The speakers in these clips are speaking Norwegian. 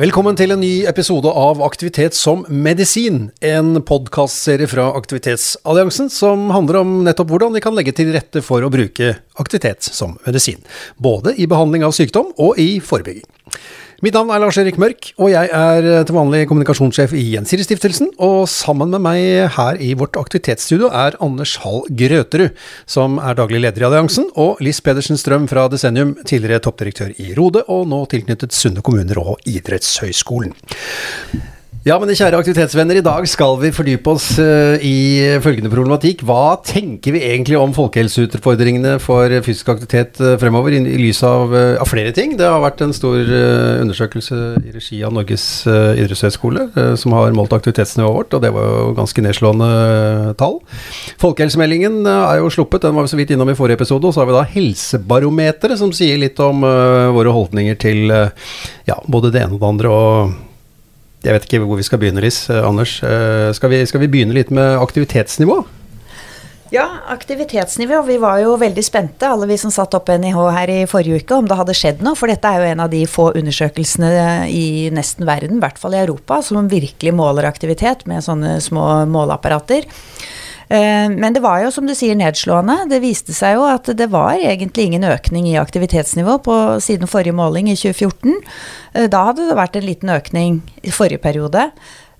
Velkommen til en ny episode av Aktivitet som medisin, en podkastserie fra Aktivitetsalliansen som handler om nettopp hvordan vi kan legge til rette for å bruke aktivitet som medisin. Både i behandling av sykdom og i forebygging. Mitt navn er Lars-Erik Mørk, og jeg er til vanlig kommunikasjonssjef i Gjensidigestiftelsen. Og sammen med meg her i vårt aktivitetsstudio er Anders Hall Grøterud, som er daglig leder i alliansen, og Liss Pedersen Strøm fra Desennium, tidligere toppdirektør i Rode, og nå tilknyttet Sunne kommuner og Idrettshøgskolen. Ja, men kjære aktivitetsvenner, i dag skal vi fordype oss uh, i følgende problematikk. Hva tenker vi egentlig om folkehelseutfordringene for fysisk aktivitet uh, fremover, i, lys av, uh, av, flere ting? Det har vært en stor undersøkelse i regi av Norges idrettshøgskole som har målt aktivitetsnivået vårt, og det var jo ganske nedslående tall. Folkehelsemeldingen er jo sluppet, den var vi så vidt innom i forrige episode. Og så har vi da Helsebarometeret, som sier litt om våre holdninger til ja, både det ene og det andre. og jeg vet ikke hvor vi skal begynne, Liss. Eh, Anders, eh, skal vi, skal vi begynne litt med aktivitetsnivå? Ja, aktivitetsnivå. Vi var jo veldig spente, alle vi som satt opp NIH her i forrige uke, om det hadde skjedd noe. For dette er jo en av de få undersøkelsene i nesten verden, i hvert fall i Europa, som virkelig måler aktivitet med sånne små måleapparater. Eh, men det var jo, som du sier, nedslående. Det viste seg jo at det var egentlig ingen økning i aktivitetsnivå på siden forrige måling i 2014. Eh, da hadde det vært en liten økning i forrige periode,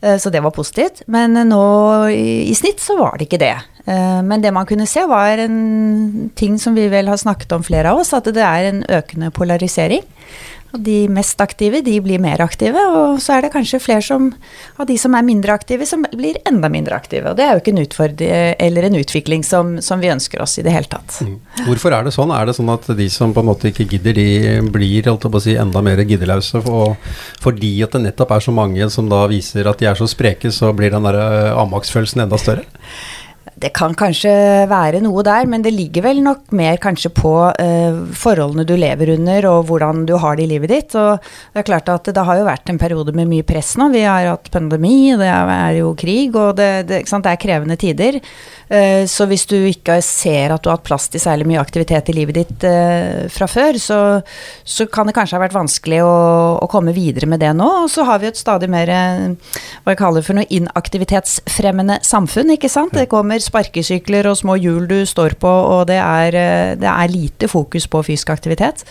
eh, så det var positivt. Men nå i, snitt så var det ikke det. Men det man kunne se, var en ting som vi vel har snakket om flere av oss, at det er en økende polarisering. Og de mest aktive, de blir mer aktive, og så er det kanskje flere som, av de som er mindre aktive, som blir enda mindre aktive. Og det er jo ikke en utfordring eller en utvikling som, som, vi ønsker oss i det hele tatt. Mm. Hvorfor er det sånn? Er det sånn at de som på en måte ikke gidder, de blir si, enda mer giddeløse? Og fordi at det nettopp er så mange som da viser at de er så spreke, så blir den der eh, avmaktsfølelsen enda større? Det kan kanskje være noe der, men det ligger vel nok mer kanskje på eh, forholdene du lever under og hvordan du har det i livet ditt. Og det er klart at det har jo vært en periode med mye press nå. Vi har hatt pandemi, det er jo krig, og det, det, det er krevende tider. Eh, så hvis du ikke ser at du har hatt plass til særlig mye aktivitet i livet ditt eh, fra før, så, så, kan det kanskje ha vært vanskelig å, å, komme videre med det nå. Og så har vi et stadig mer hva jeg kaller for noe inaktivitetsfremmende samfunn, ikke sant. Det kommer sparkesykler og små hjul du står på, og det er, eh, det er lite fokus på fysisk aktivitet.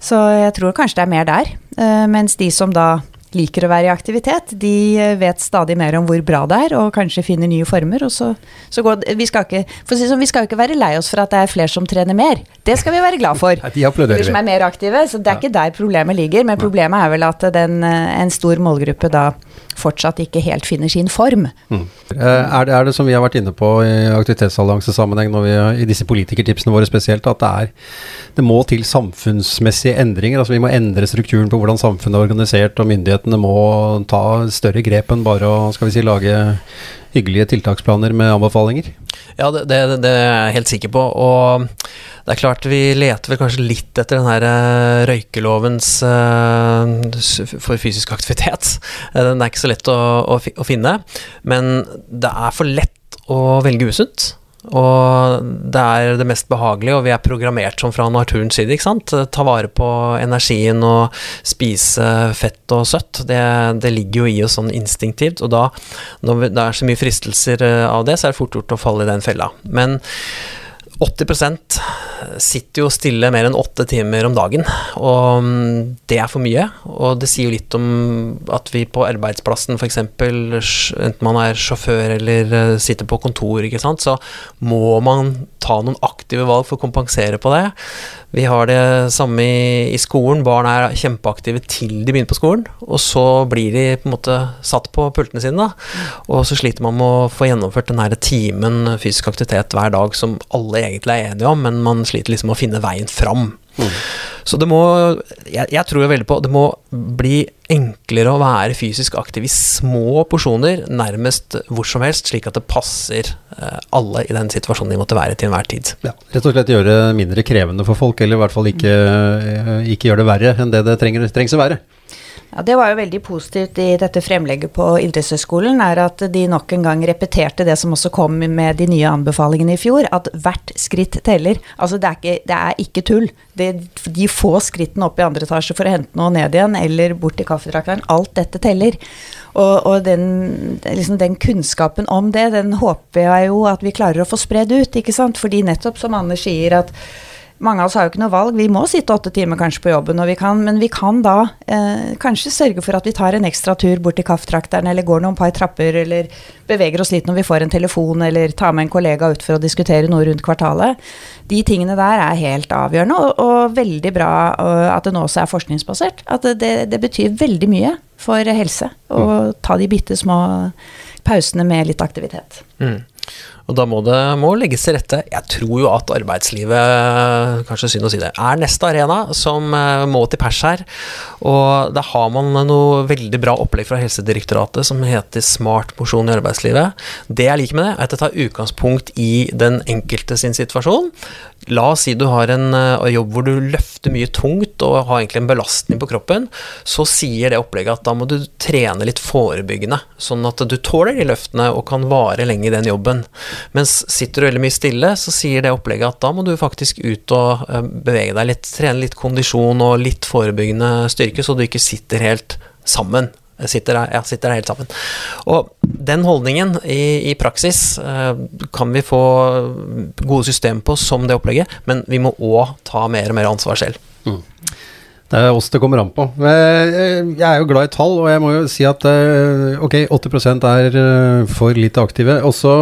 Så jeg tror kanskje det er mer der. Eh, mens de som da liker å være i aktivitet, de eh, vet stadig mer om hvor bra det er, og kanskje finner nye former. Og så, så går, vi, skal ikke, si sånn, vi skal ikke være lei oss for at det er flere som trener mer. Det skal vi være glad for. De som er mer aktive. Så det er ja. ikke der problemet ligger. Men problemet er vel at den, en stor målgruppe da fortsatt ikke helt finner sin form. Mm. Er, det, er, det, som vi har vært inne på i aktivitetsalliansesammenheng i disse politikertipsene våre spesielt, at det, er, det må til samfunnsmessige endringer? altså Vi må endre strukturen på hvordan samfunnet er organisert, og myndighetene må ta større grep enn bare å skal vi si, lage hyggelige tiltaksplaner med anbefalinger? Ja, det, det, det, er jeg helt sikker på. Og det er klart vi leter vel kanskje litt etter den her uh, røykelovens uh, for fysisk aktivitet. Den er ikke så lett å, å, finne. Men det er for lett å velge usunt. Og det er det mest behagelige, og vi er programmert som fra naturens side. ikke sant? Ta vare på energien og spise fett og søtt. Det, det ligger jo i oss sånn instinktivt. Og da, når det er så mye fristelser av det, så er det fort gjort å falle i den fella. Men 80% sitter jo stille mer enn åtte timer om dagen, og mm, det er for mye. Og det sier jo litt om at vi på arbeidsplassen f.eks., enten man er sjåfør eller eh, sitter på kontor, så må man ta noen aktive valg for å kompensere på det. Vi har det samme i, i, skolen. Barn er kjempeaktive til de begynner på skolen, og så blir de på en måte satt på pultene sine, da. Og så sliter man med å få gjennomført den timen fysisk aktivitet hver dag som alle egentlig er enige om, men man sliter liksom med å finne veien fram. Mm. Så det må jeg, jeg, tror jo veldig på Det må bli enklere å være fysisk aktiv i små porsjoner, nærmest hvor som helst, slik at det passer uh, alle i den situasjonen de måtte være til enhver tid. Ja, rett og slett gjøre det mindre krevende for folk, eller i hvert fall ikke, uh, ikke gjøre det verre enn det det trenger, trengs å være. Ja, Det var jo veldig positivt i dette fremlegget på idrettshøyskolen, er at de nok en gang repeterte det som også kom med de nye anbefalingene i fjor, at hvert skritt teller. Altså det er ikke, det er ikke tull. Det, de få skrittene opp i andre etasje for å hente noe ned igjen, eller bort til kaffetrakteren, alt dette teller. Og, og den, liksom den, kunnskapen om det, den håper jeg jo at vi klarer å få spredd ut, ikke sant. Fordi nettopp som Anders sier, at mange av oss har jo ikke noe valg. Vi må sitte åtte timer kanskje på jobben, vi kan, men vi kan da eh, kanskje sørge for at vi tar en ekstra tur bort til kaffetrakteren, eller går noen par trapper, eller beveger oss litt når vi får en telefon, eller tar med en kollega ut for å diskutere noe rundt kvartalet. De tingene der er helt avgjørende, og, og veldig bra at det nå også er forskningsbasert. At det, det betyr veldig mye for helse å mm. ta de bitte små pausene med litt aktivitet. Mm. Og da må det må legges til rette. Jeg tror jo at arbeidslivet, kanskje synd å si det, er neste arena som eh, må til pers her. Og da har man noe veldig bra opplegg fra Helsedirektoratet som heter Smart mosjon i arbeidslivet. Det jeg liker med det, er at det tar utgangspunkt i den enkelte sin situasjon. La oss si du har en uh, jobb hvor du løfter mye tungt og har egentlig en belastning på kroppen. Så sier det opplegget at da må du trene litt forebyggende, sånn at du tåler de løftene og kan vare lenge i den jobben. Mens sitter du veldig mye stille, så sier det opplegget at da må du faktisk ut og uh, bevege deg litt, trene litt kondisjon og litt forebyggende styrke, så du ikke sitter helt sammen sitter ja, sitter helt sammen. Og den holdningen i, i praksis eh, kan vi få gode system på som det opplegget, men vi må òg ta mer og mer ansvar selv. Mm. Det er oss det kommer an på. Eh, jeg er jo glad i tall, og jeg må jo si at eh, ok, 80 er eh, for lite aktive. Og så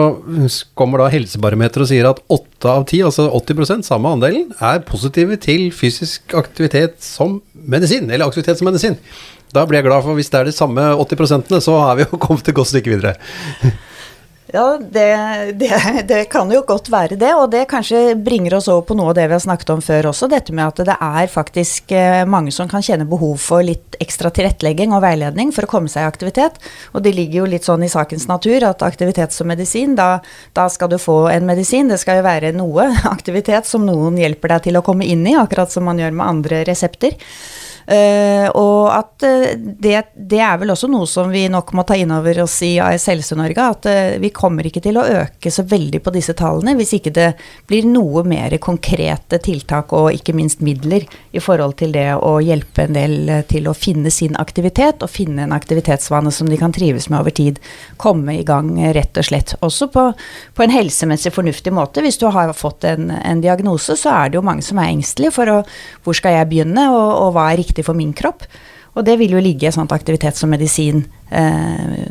kommer da Helsebarometeret og sier at 8 av 10, altså 80% samme andelen, er positive til fysisk aktivitet som medisin, eller aktivitet som medisin. Da blir jeg glad, for hvis det er de samme 80% så har vi jo kommet et godt stykke videre. Ja, det, det, det, kan jo godt være det, og det kanskje bringer oss over på noe av det vi har snakket om før også. Dette med at det er faktisk eh, mange som kan kjenne behov for litt ekstra tilrettelegging og veiledning for å komme seg i aktivitet. Og det ligger jo litt sånn i sakens natur at aktivitet som medisin, da, da skal du få en medisin. Det skal jo være noe aktivitet som noen hjelper deg til å komme inn i, akkurat som man gjør med andre resepter. Uh, og at uh, det, det, er vel også noe som vi nok må ta inn over oss i AS Helse-Norge, at uh, vi kommer ikke til å øke så veldig på disse tallene hvis ikke det blir noe mer konkrete tiltak og ikke minst midler i forhold til det å hjelpe en del til å finne sin aktivitet og finne en aktivitetsvane som de kan trives med over tid. Komme i gang, rett og slett. Også på, på en helsemessig fornuftig måte. Hvis du har fått en, en, diagnose, så er det jo mange som er engstelige for å, hvor skal jeg begynne, og, og hva er riktig riktig for min kropp. Og det vil jo ligge i sånt aktivitet som medisin. Eh,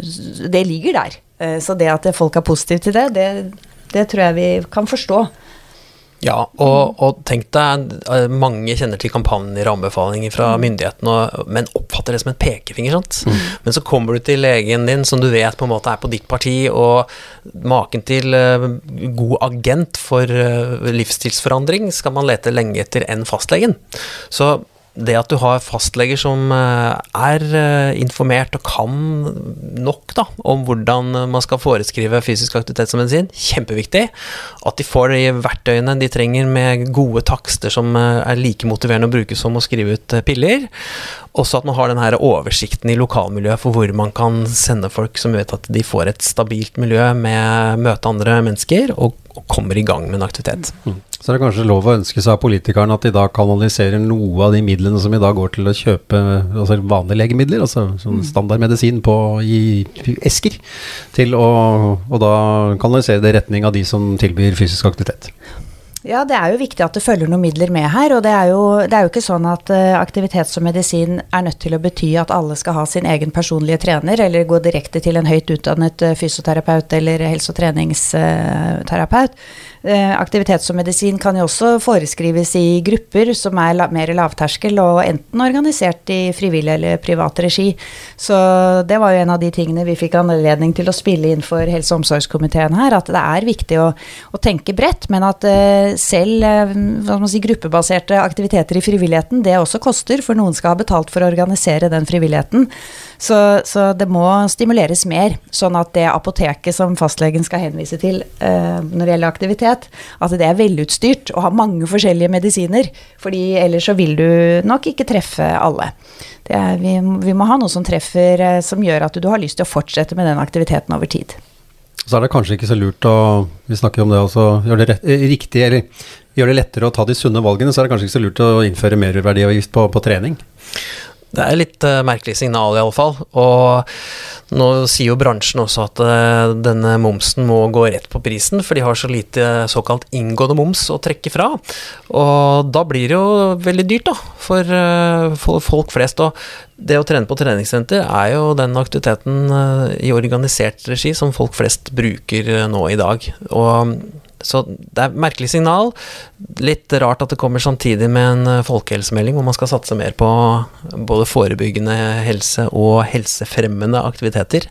det ligger der. Eh, så det at folk er positive til det, det, det tror jeg vi kan forstå. Ja, og, og, tenk deg, eh, mange kjenner til kampanjer og anbefalinger fra mm. myndighetene, men oppfatter det som en pekefinger. sant? Mm. Men så kommer du til legen din, som du vet på en måte er på ditt parti, og maken til god agent for livsstilsforandring skal man lete lenge etter enn fastlegen. Så det at du har fastleger som eh, er eh, informert og kan nok da, om hvordan man skal foreskrive fysisk aktivitet som medisin, kjempeviktig. At de får de verktøyene de trenger med gode takster som eh, er like motiverende å bruke som å skrive ut piller. Også at man har den her oversikten i lokalmiljøet for hvor man kan sende folk som vet at de får et stabilt miljø med møte andre mennesker, og, og kommer i gang med en aktivitet. Mm. Så det er kanskje lov å ønske seg av politikerne at de da kanaliserer noe av de midlene som i dag går til å kjøpe altså vanlige legemidler, altså sånn mm. standardmedisin på, i esker, til å og da kanalisere det i retning av de som tilbyr fysisk aktivitet. Ja, det er jo viktig at det følger noen midler med her. Og det er jo, det er jo ikke sånn at uh, aktivitet som medisin er nødt til å bety at alle skal ha sin egen personlige trener, eller gå direkte til en høyt utdannet uh, fysioterapeut eller helse- og treningsterapeut. Uh, Eh, aktivitet medisin kan jo også foreskrives i grupper som er mer lavterskel, og enten organisert i frivillig eller privat regi. Så det var jo en av de tingene vi fikk anledning til å spille inn for helse- og omsorgskomiteen her, at det er viktig å, å tenke bredt, men at uh, selv man si, gruppebaserte aktiviteter i frivilligheten, det også koster, for noen skal ha betalt for å organisere den frivilligheten. Så, så det må stimuleres mer, sånn at det apoteket som fastlegen skal henvise til eh, når det gjelder aktivitet, at det er velutstyrt og har mange forskjellige medisiner. fordi ellers så vil du nok ikke treffe alle. Er, vi, vi, må ha noe som treffer, eh, som gjør at du, du har lyst til å fortsette med den aktiviteten over tid. Så er det kanskje ikke så lurt å Vi snakker om det også, gjøre det rett, eh, riktig, eller gjøre det lettere å ta de sunne valgene. Så er det kanskje ikke så lurt å innføre merverdiavgift på, på trening. Det er litt uh, merkelig signal, iallfall. Og nå sier jo bransjen også at uh, denne momsen må gå rett på prisen, for de har så lite såkalt inngående moms å trekke fra. Og da blir det jo veldig dyrt, da, for, uh, for folk flest. Og det å trene på treningssenter er jo den aktiviteten i organisert regi som folk flest bruker nå i dag. Og så det er et merkelig signal. Litt rart at det kommer samtidig med en eh, folkehelsemelding hvor man skal satse mer på både forebyggende helse og helsefremmende aktiviteter.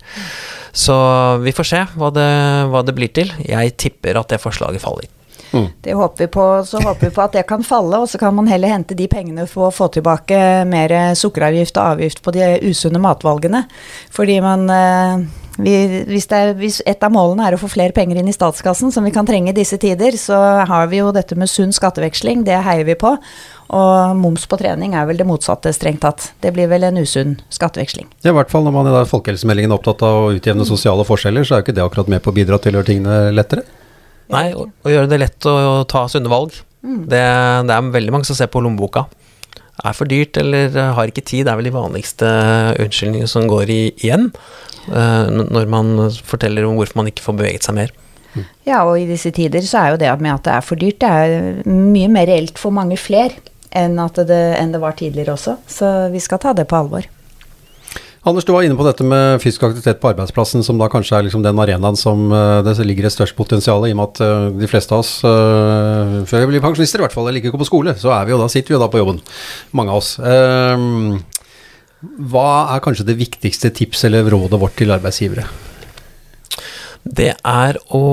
Så vi får se hva det, hva det blir til. Jeg tipper at det forslaget faller. Mm. Det håper vi på. Så håper vi på at det kan falle, og så kan man heller hente de pengene for å få tilbake mer sukkeravgift og avgift på de usunne matvalgene. Fordi man eh, vi, hvis, er, hvis, et av målene er å få flere penger inn i statskassen, som vi kan trenge i disse tider, så har vi jo dette med sunn skatteveksling, det heier vi på. Og moms på trening er vel det motsatte, strengt tatt. Det blir vel en usunn skatteveksling. Ja, I hvert fall når man i folkehelsemeldingen er opptatt av å utjevne sosiale forskjeller, så er jo ikke det akkurat med på å bidra til å gjøre tingene lettere. Nei, å, gjøre det lett å, å ta sunne valg. Mm. Det, det, er veldig mange som ser på lommeboka. Er for dyrt eller har ikke tid, det er vel de vanligste unnskyldningene som går i, igjen. Eh, når man forteller om hvorfor man ikke får beveget seg mer. Ja, og i disse tider så er jo det med at det er for dyrt, det er mye mer reelt for mange flere enn, det, enn det var tidligere også. Så vi skal ta det på alvor. Anders, du var inne på dette med fysisk aktivitet på arbeidsplassen, som da kanskje er liksom den arenaen som uh, det ligger et størst potensial i, og med at uh, de fleste av oss, før vi blir pensjonister i hvert fall, eller ikke går på skole, så er vi jo da, sitter vi jo da på jobben, mange av oss. Hva er kanskje det viktigste tipset eller rådet vårt til arbeidsgivere? Det er å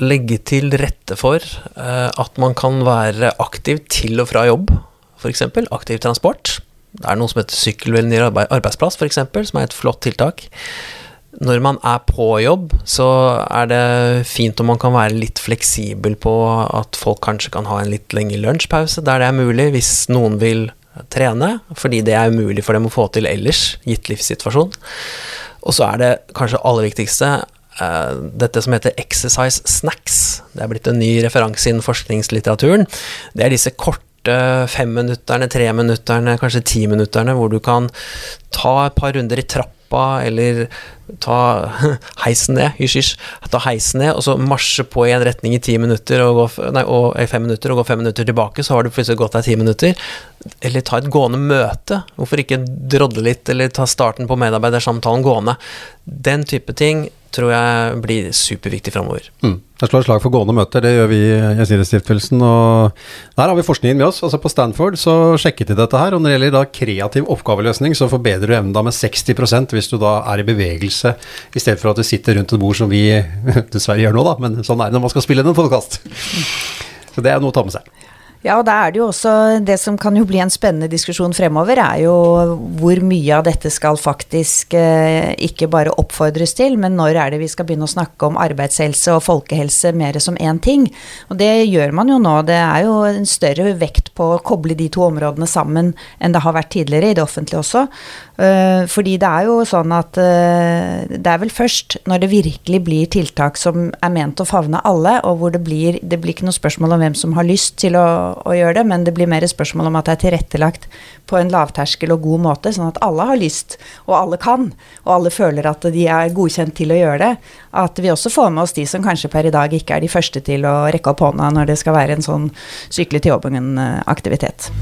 legge til rette for uh, at man kan være aktiv til og fra jobb, f.eks. aktiv transport. Det er noe som heter sykkelvennlig arbeidsplass, f.eks., som er et flott tiltak. Når man er på jobb, så er det fint om man kan være litt fleksibel på at folk kanskje kan ha en litt lengre lunsjpause der det er mulig, hvis noen vil trene, fordi det er umulig for dem å få til ellers, gitt livssituasjon. Og så er det kanskje aller viktigste uh, dette som heter exercise snacks. Det er blitt en ny referanse innen forskningslitteraturen. Det er disse korte femminutterne, treminutterne, kanskje timinutterne, hvor du kan ta et par runder i trappa, eller ta heisen ned, hysj, hysj, ta heisen ned, og så marsje på i en retning i ti minutter og, gå, nei, og fem minutter, og gå fem minutter tilbake, så har du plutselig gått deg ti minutter. Eller ta et gående møte. Hvorfor ikke drodle litt, eller ta starten på medarbeidersamtalen gående. Den type ting tror jeg blir superviktig framover. Mm. Jeg slår et slag for gående møter, det gjør vi i Gjensidigestiftelsen. Og der har vi forskningen med oss. Altså På Stanford så sjekket de dette her. Og når det gjelder da kreativ oppgaveløsning, så forbedrer du evnen da med 60% hvis du da er i bevegelse, i stedet for at du sitter rundt et bord som vi dessverre gjør nå, da. Men sånn er det når man skal spille en podkast. Så det er noe å ta med seg. Ja, og da er det jo også Det som kan jo bli en spennende diskusjon fremover, er jo hvor mye av dette skal faktisk eh, ikke bare oppfordres til, men når er det vi skal begynne å snakke om arbeidshelse og folkehelse mer som én ting? Og det gjør man jo nå. Det er jo en større vekt på å koble de to områdene sammen enn det har vært tidligere i det offentlige også. Uh, fordi det er jo sånn at uh, det er vel først når det virkelig blir tiltak som er ment å favne alle, og hvor det blir Det blir ikke noe spørsmål om hvem som har lyst til å, å gjøre det, men det blir mer spørsmål om at det er tilrettelagt på en lavterskel og god måte, sånn at alle har lyst, og alle kan, og alle føler at de er godkjent til å gjøre det. At vi også får med oss de som kanskje per i dag ikke er de første til å rekke opp hånda når det skal være en sånn sykle til jobben-aktivitet.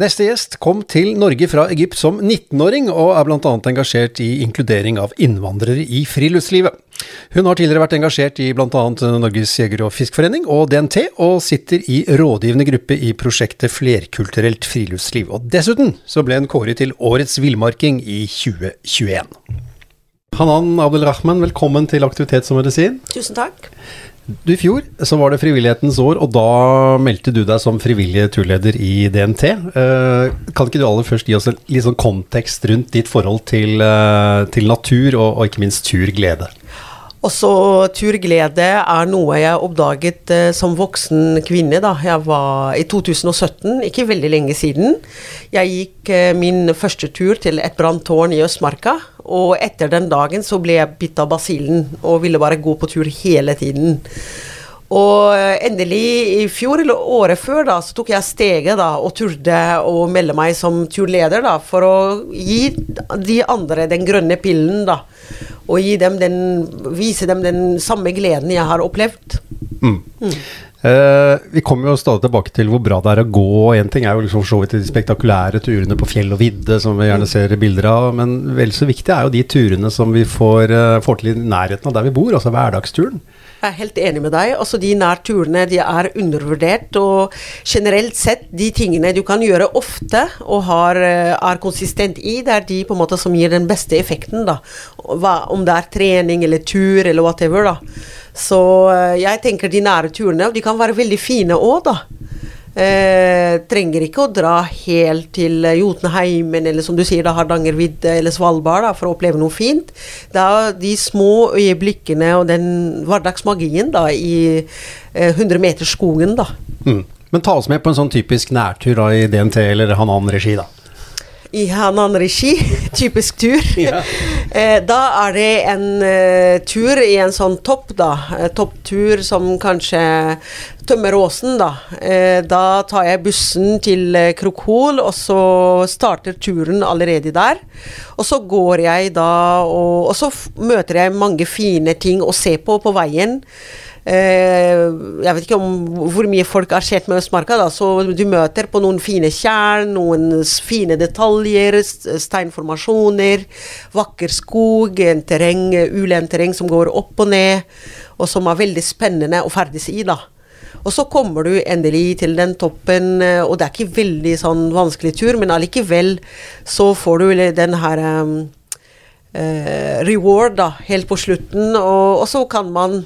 Neste gjest kom til Norge fra Egypt som 19-åring, og er bl.a. engasjert i inkludering av innvandrere i friluftslivet. Hun har tidligere vært engasjert i bl.a. Norges jeger- og fiskforening og DNT, og sitter i rådgivende gruppe i prosjektet Flerkulturelt friluftsliv. Og dessuten så ble hun kåret til Årets villmarking i 2021. Hanan Abdelrahman, velkommen til Aktivitet som medisin. Tusen takk. I fjor så var det frivillighetens år, og da meldte du deg som frivillig turleder i DNT. Eh, kan ikke du aller først gi oss en litt sånn kontekst rundt ditt forhold til, eh, til natur, og, og ikke minst turglede? Også turglede er noe jeg oppdaget eh, som voksen kvinne da jeg var i 2017, ikke veldig lenge siden. Jeg gikk min første tur til et branntårn i Østmarka, og etter den dagen så ble jeg bitt av basillen og ville bare gå på tur hele tiden. Og eh, endelig i fjor, eller året før, da, så tok jeg steget da, og turde å melde meg som turleder da, for å gi de andre den grønne pillen. da og gi dem den, vise dem den samme gleden jeg har opplevd. Mm. Mm. Uh, vi kommer jo stadig tilbake til hvor bra det er å gå. Én ting er jo liksom så vidt de spektakulære turene på fjell og vidde som vi gjerne ser bilder av, men vel så viktig er jo de turene som vi får, uh, får til i nærheten av der vi bor, altså hverdagsturen. Jeg er helt enig med deg. Altså De nærturene de er undervurdert. Og generelt sett, de tingene du kan gjøre ofte og har, eh, er konsistent i, det er de på en måte som gir den beste effekten. da. Om det er trening eller tur eller whatever. da. Så eh, jeg tenker de nære turene, de kan være veldig fine òg, da. Eh, trenger ikke å dra helt til Jotunheimen eller som du sier, da Hardangervidda eller Svalbard da, for å oppleve noe fint. Det er de små øyeblikkene og den hverdagsmagien da i eh, 100 skogen da. Mm. Men ta oss med på en sånn typisk nærtur da, i DNT eller Hanan-regi, da i Hanan-regi, typisk tur. Ja. Eh, da er det en uh, tur i en sånn topp, da. Uh, topptur som kanskje Tømmeråsen, da. Da tar jeg bussen til Krokhol, og så starter turen allerede der. Og så går jeg da, og, og så møter jeg mange fine ting å se på på veien. Eh, jeg vet ikke om hvor mye folk har sett med Østmarka, da, så du møter på noen fine tjern, noen fine detaljer, steinformasjoner, vakker skog, en terreng, ulendt terreng som går opp og ned, og som er veldig spennende å ferdes i, da. Og så kommer du endelig til den toppen, eh, og det er ikke veldig sånn vanskelig tur, men allikevel så får du den her um, uh, reward da, helt på slutten, og, og så kan man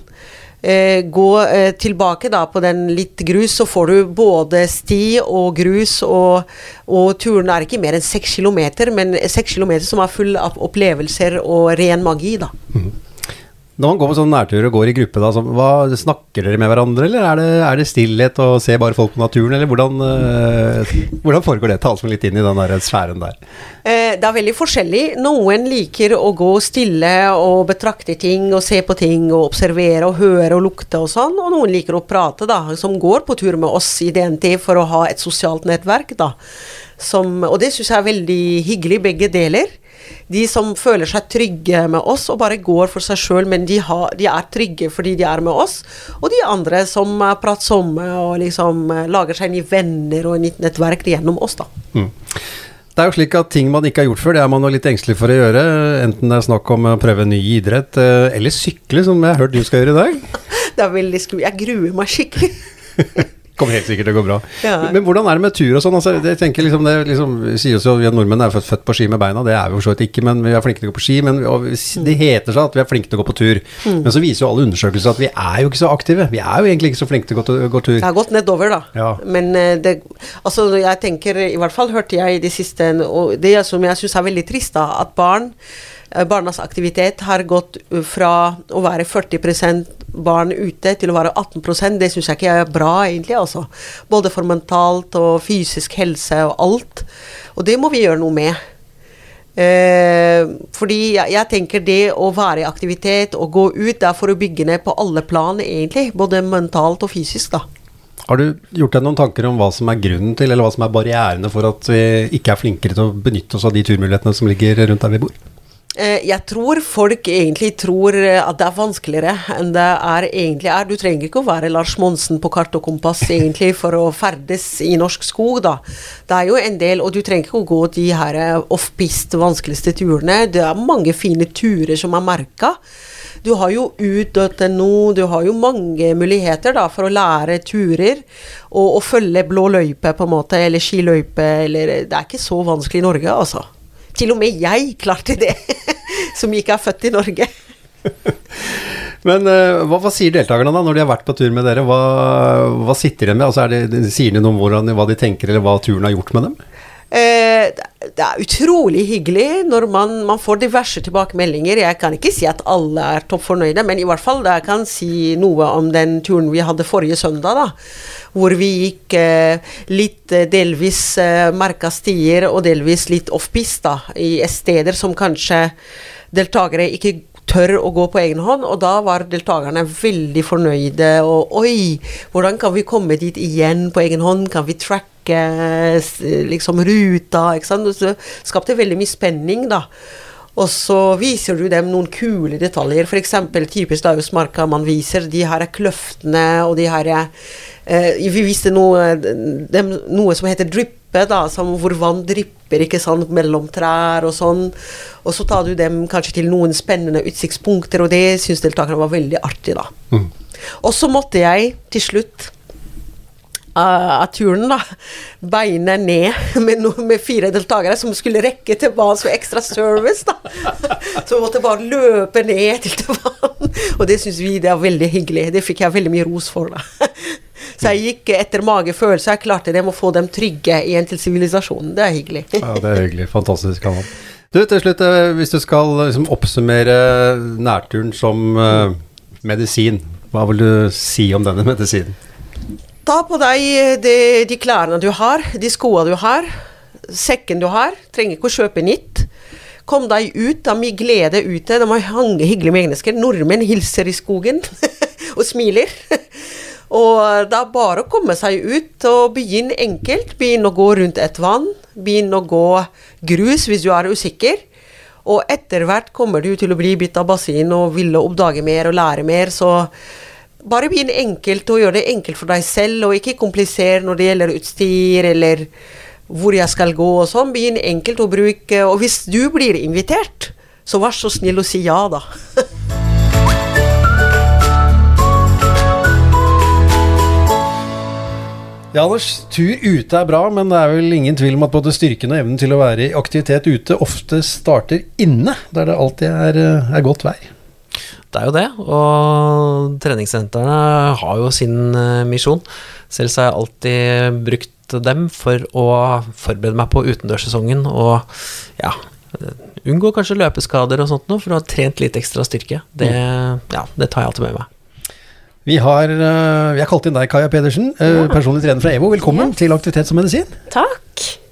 gå eh, tilbake da på den litt grus, så får du både sti og grus, og, og turen er ikke mer enn seks kilometer, men seks kilometer som er full av opplevelser og ren magi, da. Mm. Når man går på sånn nærtur og går i gruppe, da, så, hva, snakker dere med hverandre, eller er det, er det stillhet og se bare folk på naturen, eller hvordan, øh, hvordan foregår det? Ta oss med litt inn i den der sfæren der. Eh, det er veldig forskjellig. Noen liker å gå stille og betrakte ting og se på ting og observere og høre og lukte og sånn, og noen liker å prate, da, som går på tur med oss i DNT for å ha et sosialt nettverk, da. Som, og det syns jeg er veldig hyggelig, begge deler de som føler seg trygge med oss og bare går for seg sjøl, men de, har, de, er trygge fordi de er med oss. Og de andre som er pratsomme og liksom eh, lager seg nye venner og nytt nettverk gjennom oss, da. Mm. Det er jo slik at ting man ikke har gjort før, det er man jo litt engstelig for å gjøre. Enten det er snakk om å prøve ny idrett, eh, eller sykle, som jeg har hørt du skal gjøre i dag. det er veldig skummelt. Jeg gruer meg skikkelig. kommer helt sikkert til å gå bra. Ja. Men hvordan er det med tur og sånn? Altså, jeg tenker liksom, det liksom, sies jo at Vi nordmenn er født, født på ski med beina, det er vi for så vidt ikke, men vi er flinke til å gå på ski. Men det heter seg at vi er flinke til å gå på tur. Mm. Men så viser jo alle undersøkelser at vi er jo ikke så aktive. Vi er jo egentlig ikke så flinke til å gå, gå tur. Det har gått nedover, da. Ja. Men eh, det, altså, jeg tenker, i hvert fall hørte jeg i det siste, og det som jeg syns er veldig trist, da, at barn barnas aktivitet har gått fra å være 40% barn ute til å være 18% Det syns jeg ikke er bra, egentlig. altså. Både for mentalt og fysisk helse og alt. Og det må vi gjøre noe med. Eh, fordi jeg, jeg, tenker det å være i aktivitet og gå ut, det er for å bygge ned på alle plan, egentlig. Både mentalt og fysisk, da. Har du gjort deg noen tanker om hva som er grunnen til, eller hva som er barrierene for at vi ikke er flinkere til å benytte oss av de turmulighetene som ligger rundt der vi bor? Eh, jeg tror folk egentlig tror eh, at det er vanskeligere enn det er egentlig er. Du trenger ikke å være Lars Monsen på kart og kompass egentlig for å ferdes i norsk skog, da. Det er jo en del, og du trenger ikke å gå de her eh, off-pist vanskeligste turene. Det er mange fine turer som er merka. Du har jo ut.no, du har jo mange muligheter da for å lære turer. Og, og følge blå løype, på en måte, eller skiløype, eller Det er ikke så vanskelig i Norge, altså. Til og med jeg klarte det. Som ikke er født i Norge. Men uh, hva, hva, sier deltakerne da, når de har vært på tur med dere? Hva, hva sitter de med? Altså, det, sier de noe om hvordan, hva de tenker, eller hva turen har gjort med dem? Eh, det er utrolig hyggelig når man, man, får diverse tilbakemeldinger. Jeg kan ikke si at alle er topp fornøyde, men i hvert fall jeg kan si noe om den turen vi hadde forrige søndag. da, Hvor vi gikk eh, litt eh, delvis eh, merka stier og delvis litt off-piste, i steder som kanskje deltakere ikke tør å gå på egen hånd, og da var deltakerne veldig fornøyde. Og oi, hvordan kan vi komme dit igjen på egen hånd? Kan vi tracke liksom ruta? Ikke sant? Så skapte veldig mye spenning, da. Og så viser du dem noen kule detaljer. F.eks. typisk Dausmarka man viser de her kløftene og de her eh, Vi viste noe, dem, noe som heter dryppe, da, hvor vann drypper ikke sant, mellom trær og sånn. Og så tar du dem kanskje til noen spennende utsiktspunkter, og det syns deltakerne var veldig artig, da. Mm. Og så måtte jeg til slutt av turen, da, Beinet ned med, no, med, fire deltakere som skulle rekke til vann, så ekstra service, da. Så vi måtte bare løpe ned til, vann. Og det syns vi det er veldig hyggelig. Det fikk jeg veldig mye ros for, da. Så jeg gikk etter magefølelse. Jeg klarte det med å få dem trygge igjen til sivilisasjonen. Det er hyggelig. ja, det er hyggelig. Fantastisk. Anna. Du, til slutt, eh, hvis du skal liksom oppsummere nærturen som uh, medisin, hva vil du si om denne medisinen? Ta på deg de, de klærne du har, de skoene du har, sekken du har. Trenger ikke å kjøpe nytt. Kom deg ut, det er mye glede ute. Det er mange hyggelige mennesker. Nordmenn hilser i skogen og smiler. Og det er bare å komme seg ut og begynne enkelt. Begynne å gå rundt et vann. Begynne å gå grus hvis du er usikker. Og etter hvert kommer du til å bli bitt av basseng og ville oppdage mer og lære mer. Så bare begynn enkelt og gjør det enkelt for deg selv, og ikke komplisere når det gjelder utstyr eller hvor jeg skal gå og sånn. Begynn enkelt å bruke Og hvis du blir invitert, så vær så snill å si ja, da. Ja, Anders, tur ute er bra, men det er vel ingen tvil om at både styrken og evnen til å være i aktivitet ute ofte starter inne, der det alltid er, eh, er godt vær. Det er jo det, og treningssentrene har jo sin eh, misjon. Selv så har jeg alltid brukt dem for å forberede meg på utendørssesongen og ja, unngå kanskje løpeskader og sånt noe, for å ha trent litt ekstra styrke. Det, mm. ja, det tar jeg alltid med meg. Vi har, eh, vi har, kalt inn deg, Kaja Pedersen, eh, ja. personlig trener fra EVO. Velkommen ja. til Aktivitet som medisin. Takk.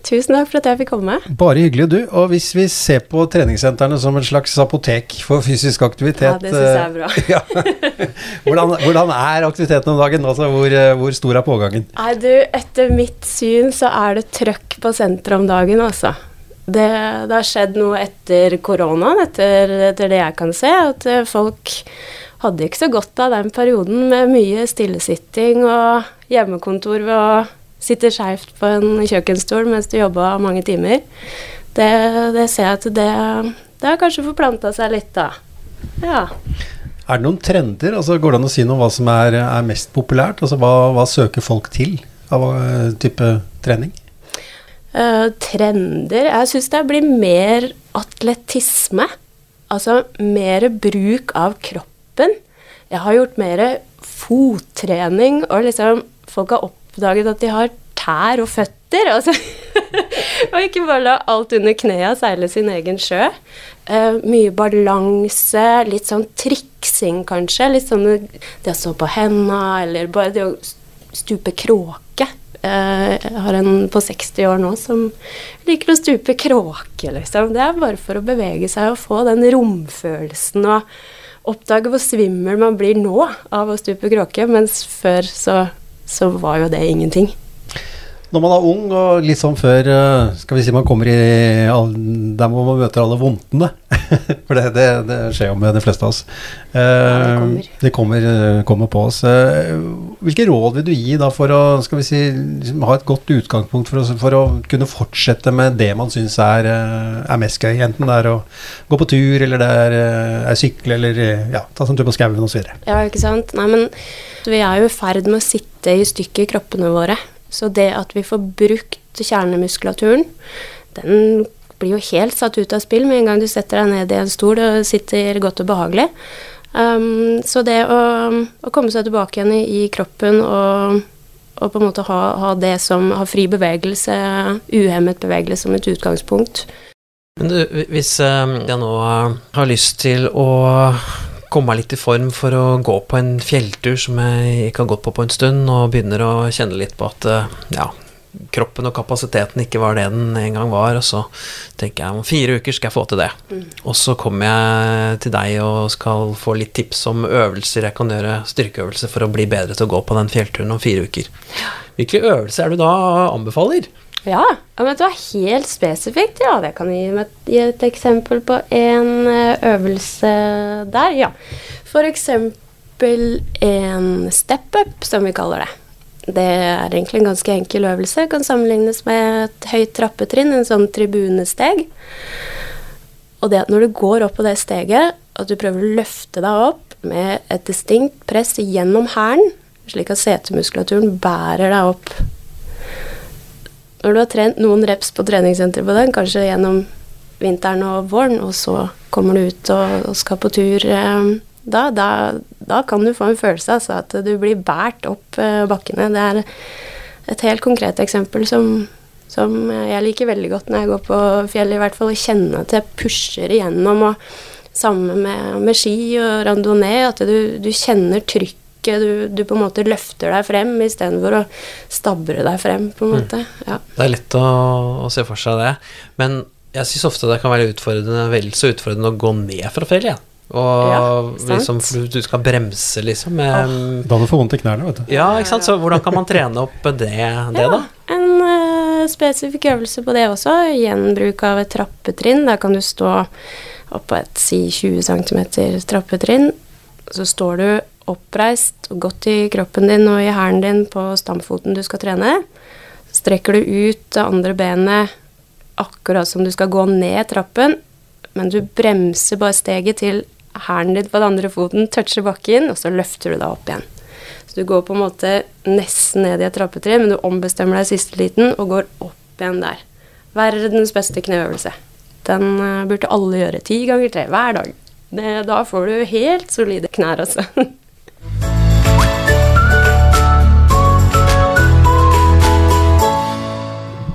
Tusen takk for at jeg fikk komme. Bare hyggelig, du. Og hvis vi ser på treningssentrene som en slags apotek for fysisk aktivitet Ja, det syns jeg er bra. Eh, ja. hvordan, hvordan, er aktiviteten om dagen? Altså, hvor, hvor, stor er pågangen? Nei, du, etter mitt syn så er det trøkk på senteret om dagen, altså. Det, det, har skjedd noe etter koronaen, etter, etter det jeg kan se, at folk hadde ikke så godt av den perioden med mye stillesitting og hjemmekontor ved å sitte skjevt på en kjøkkenstol mens du jobber mange timer. Det, det, ser jeg at det, det har kanskje forplanta seg litt, da. Ja. Er det noen trender? Altså, går det an å si noe om hva som er, er mest populært? Altså, hva, hva, søker folk til av uh, type trening? Uh, trender Jeg syns det blir mer atletisme. Altså mer bruk av kroppen. Jeg har gjort mer fottrening, og liksom folk har oppdaget at de har tær og føtter. Altså. og ikke bare la alt under knea seile sin egen sjø. Uh, mye balanse, litt sånn triksing kanskje. Litt sånn det å stå på henda, eller bare det å stupe kråke. Uh, jeg har en på 60 år nå som liker å stupe kråke, liksom. Det er bare for å bevege seg og få den romfølelsen og oppdage hvor svimmel man blir nå av å stupe kråke, mens før så, så var jo det ingenting. Når man er ung og litt sånn før eh, Skal vi si man kommer i Der må man møte alle vondtene. For det, det, det, skjer jo med de fleste av oss. Ja, det eh, kommer. Det kommer, eh, kommer, på oss. Hvilke råd vil du gi da for å skal vi si, liksom ha et godt utgangspunkt for å, for å kunne fortsette med det man syns er, er, mest gøy? Enten det er å gå på tur, eller det er, er sykle, eller ja, ta seg en tur på skauen osv. Ja, ikke sant. Nei, men vi er jo i ferd med å sitte i stykker kroppene våre. Så det at vi får brukt kjernemuskulaturen, den blir jo helt satt ut av spill med en gang du setter deg ned i en stol og sitter godt og behagelig. Um, så det å, å, komme seg tilbake igjen i, i kroppen og, og, på en måte ha, ha, det som har fri bevegelse, uhemmet bevegelse som et utgangspunkt. Men du, hvis ehm, jeg nå har lyst til å komme meg litt i form for å gå på en fjelltur som jeg ikke har gått på på en stund, og begynner å kjenne litt på at eh, ja, kroppen og kapasiteten ikke var det den en gang var, og så tenker jeg om fire uker skal jeg få til det. Mm. Og så kommer jeg til deg og skal få litt tips om øvelser jeg kan gjøre, styrkeøvelser, for å bli bedre til å gå på den fjellturen om fire uker. Hvilke øvelser er du da anbefaler? Ja, men det var helt spesifikt. Ja, det kan gi, gi et eksempel på en eh, øvelse der. Ja, for eksempel en step-up, som vi kaller det. Det er egentlig en ganske enkel øvelse. Kan sammenlignes med et høyt trappetrinn, en sånn tribunesteg. Og det at når du går opp på det steget, at du prøver å løfte deg opp med et distinkt press gjennom hælen, slik at setemuskulaturen bærer deg opp når du har trent noen reps på treningssenteret på den, kanskje gjennom vinteren og våren, og så kommer du ut og, og skal på tur eh, da, da, da, kan du få en følelse altså, at du blir båret opp eh, bakkene. Det er et helt konkret eksempel som, som, jeg liker veldig godt når jeg går på fjellet, i hvert fall. Å kjenne at jeg pusher igjennom. og Sammen med, med ski og randonee, at du, du kjenner trykk du, du, på en måte løfter deg frem istedenfor å stabre deg frem, på en mm. måte. Ja. Det er lett å, å, se for seg det. Men jeg syns ofte det kan være utfordrende, vel så utfordrende å gå ned fra fjellet. igjen. Og ja, liksom, du skal bremse, liksom. Med, oh. Da du får vondt i knærne, vet du. Ja, ikke sant. Så hvordan kan man trene opp det, det da? En uh, spesifikk øvelse på det også. Gjenbruk av et trappetrinn. Der kan du stå oppå et si 20 cm trappetrinn. Så står du oppreist og godt i kroppen din og i hælen din på stamfoten du skal trene. Strekker du ut det andre benet akkurat som du skal gå ned trappen, men du bremser bare steget til hælen din på den andre foten toucher bakken, og så løfter du deg opp igjen. Så du går på en måte nesten ned i et trappetre, men du ombestemmer deg siste liten og går opp igjen der. Verdens beste kneøvelse. Den uh, burde alle gjøre ti ganger tre hver dag. Det, da får du helt solide knær, altså.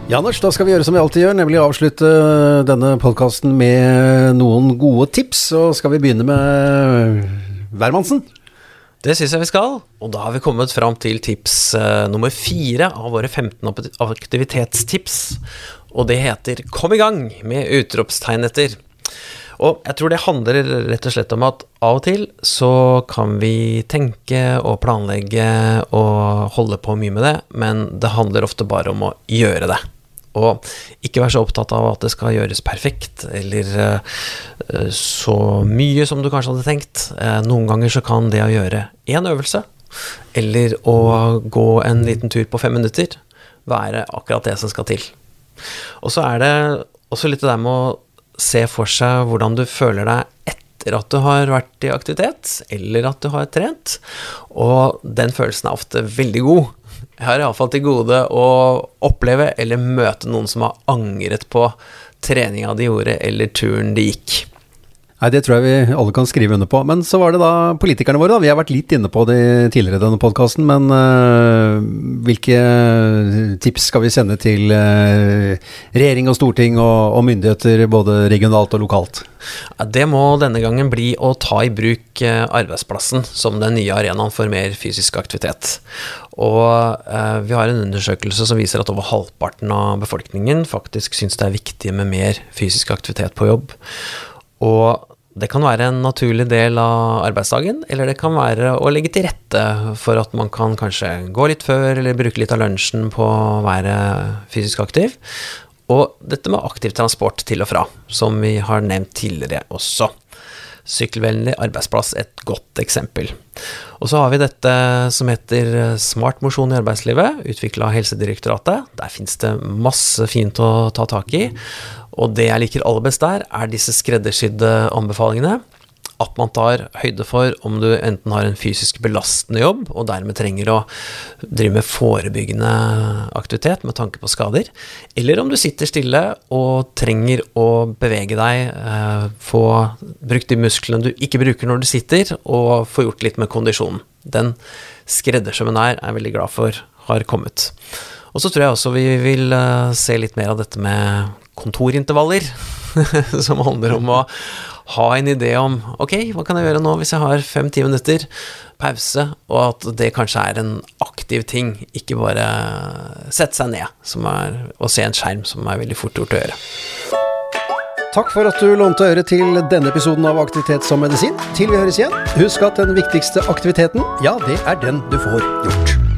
Janers, da skal vi gjøre som vi alltid gjør, nemlig avslutte denne podkasten med noen gode tips. Og skal vi begynne med hvermannsen? Det syns jeg vi skal. Og da har vi kommet fram til tips uh, nummer fire av våre 15 aktivitetstips. Og det heter Kom i gang med utropstegn etter. Og jeg tror det handler rett og slett om at av og til så kan vi tenke og planlegge og holde på mye med det, men det handler ofte bare om å gjøre det. Og ikke være så opptatt av at det skal gjøres perfekt, eller uh, så mye som du kanskje hadde tenkt. Uh, noen ganger så kan det å gjøre én øvelse, eller å gå en liten tur på fem minutter, være akkurat det som skal til. Og så er det også litt det der med å se for seg hvordan du føler deg etter at du har vært i aktivitet, eller at du har trent. Og den følelsen er ofte veldig god. Jeg har iallfall til gode å oppleve eller møte noen som har angret på treninga de gjorde, eller turen de gikk. Nei, Det tror jeg vi alle kan skrive under på. Men så var det da politikerne våre. da, Vi har vært litt inne på det tidligere i denne podkasten. Men uh, hvilke tips skal vi sende til uh, regjering og storting og, og, myndigheter både regionalt og lokalt? Det må denne gangen bli å ta i bruk arbeidsplassen som den nye arenaen for mer fysisk aktivitet. Og vi har en undersøkelse som viser at over halvparten av befolkningen faktisk syns det er viktig med mer fysisk aktivitet på jobb. Og det kan være en naturlig del av arbeidsdagen, eller det kan være å legge til rette for at man kan kanskje gå litt før, eller bruke litt av lunsjen på å være fysisk aktiv. Og dette med aktiv transport til og fra, som vi har nevnt tidligere også. Sykkelvennlig arbeidsplass, et godt eksempel. Og så har vi dette som heter Smart mosjon i arbeidslivet, utvikla av Helsedirektoratet. Der fins det masse fint å ta tak i. Og det jeg liker aller best der, er disse skreddersydde anbefalingene. At man tar høyde for om du enten har en fysisk belastende jobb, og dermed trenger å drive med forebyggende aktivitet med tanke på skader, eller om du sitter stille og trenger å bevege deg, eh, få brukt de musklene du ikke bruker når du sitter, og få gjort litt med kondisjonen. Den skreddersømmen her er jeg veldig glad for har kommet. Og så tror jeg også vi vil uh, se litt mer av dette med kontorintervaller, som handler om å ha en idé om ok, hva kan jeg gjøre nå hvis jeg har fem-ti minutter pause, og at det kanskje er en aktiv ting, ikke bare sette seg ned er, og se en skjerm, som er veldig fort gjort å gjøre. Takk for at du lånte øre til denne episoden av Aktivitet som medisin. Til vi høres igjen, husk at den viktigste aktiviteten, ja, det er den du får gjort.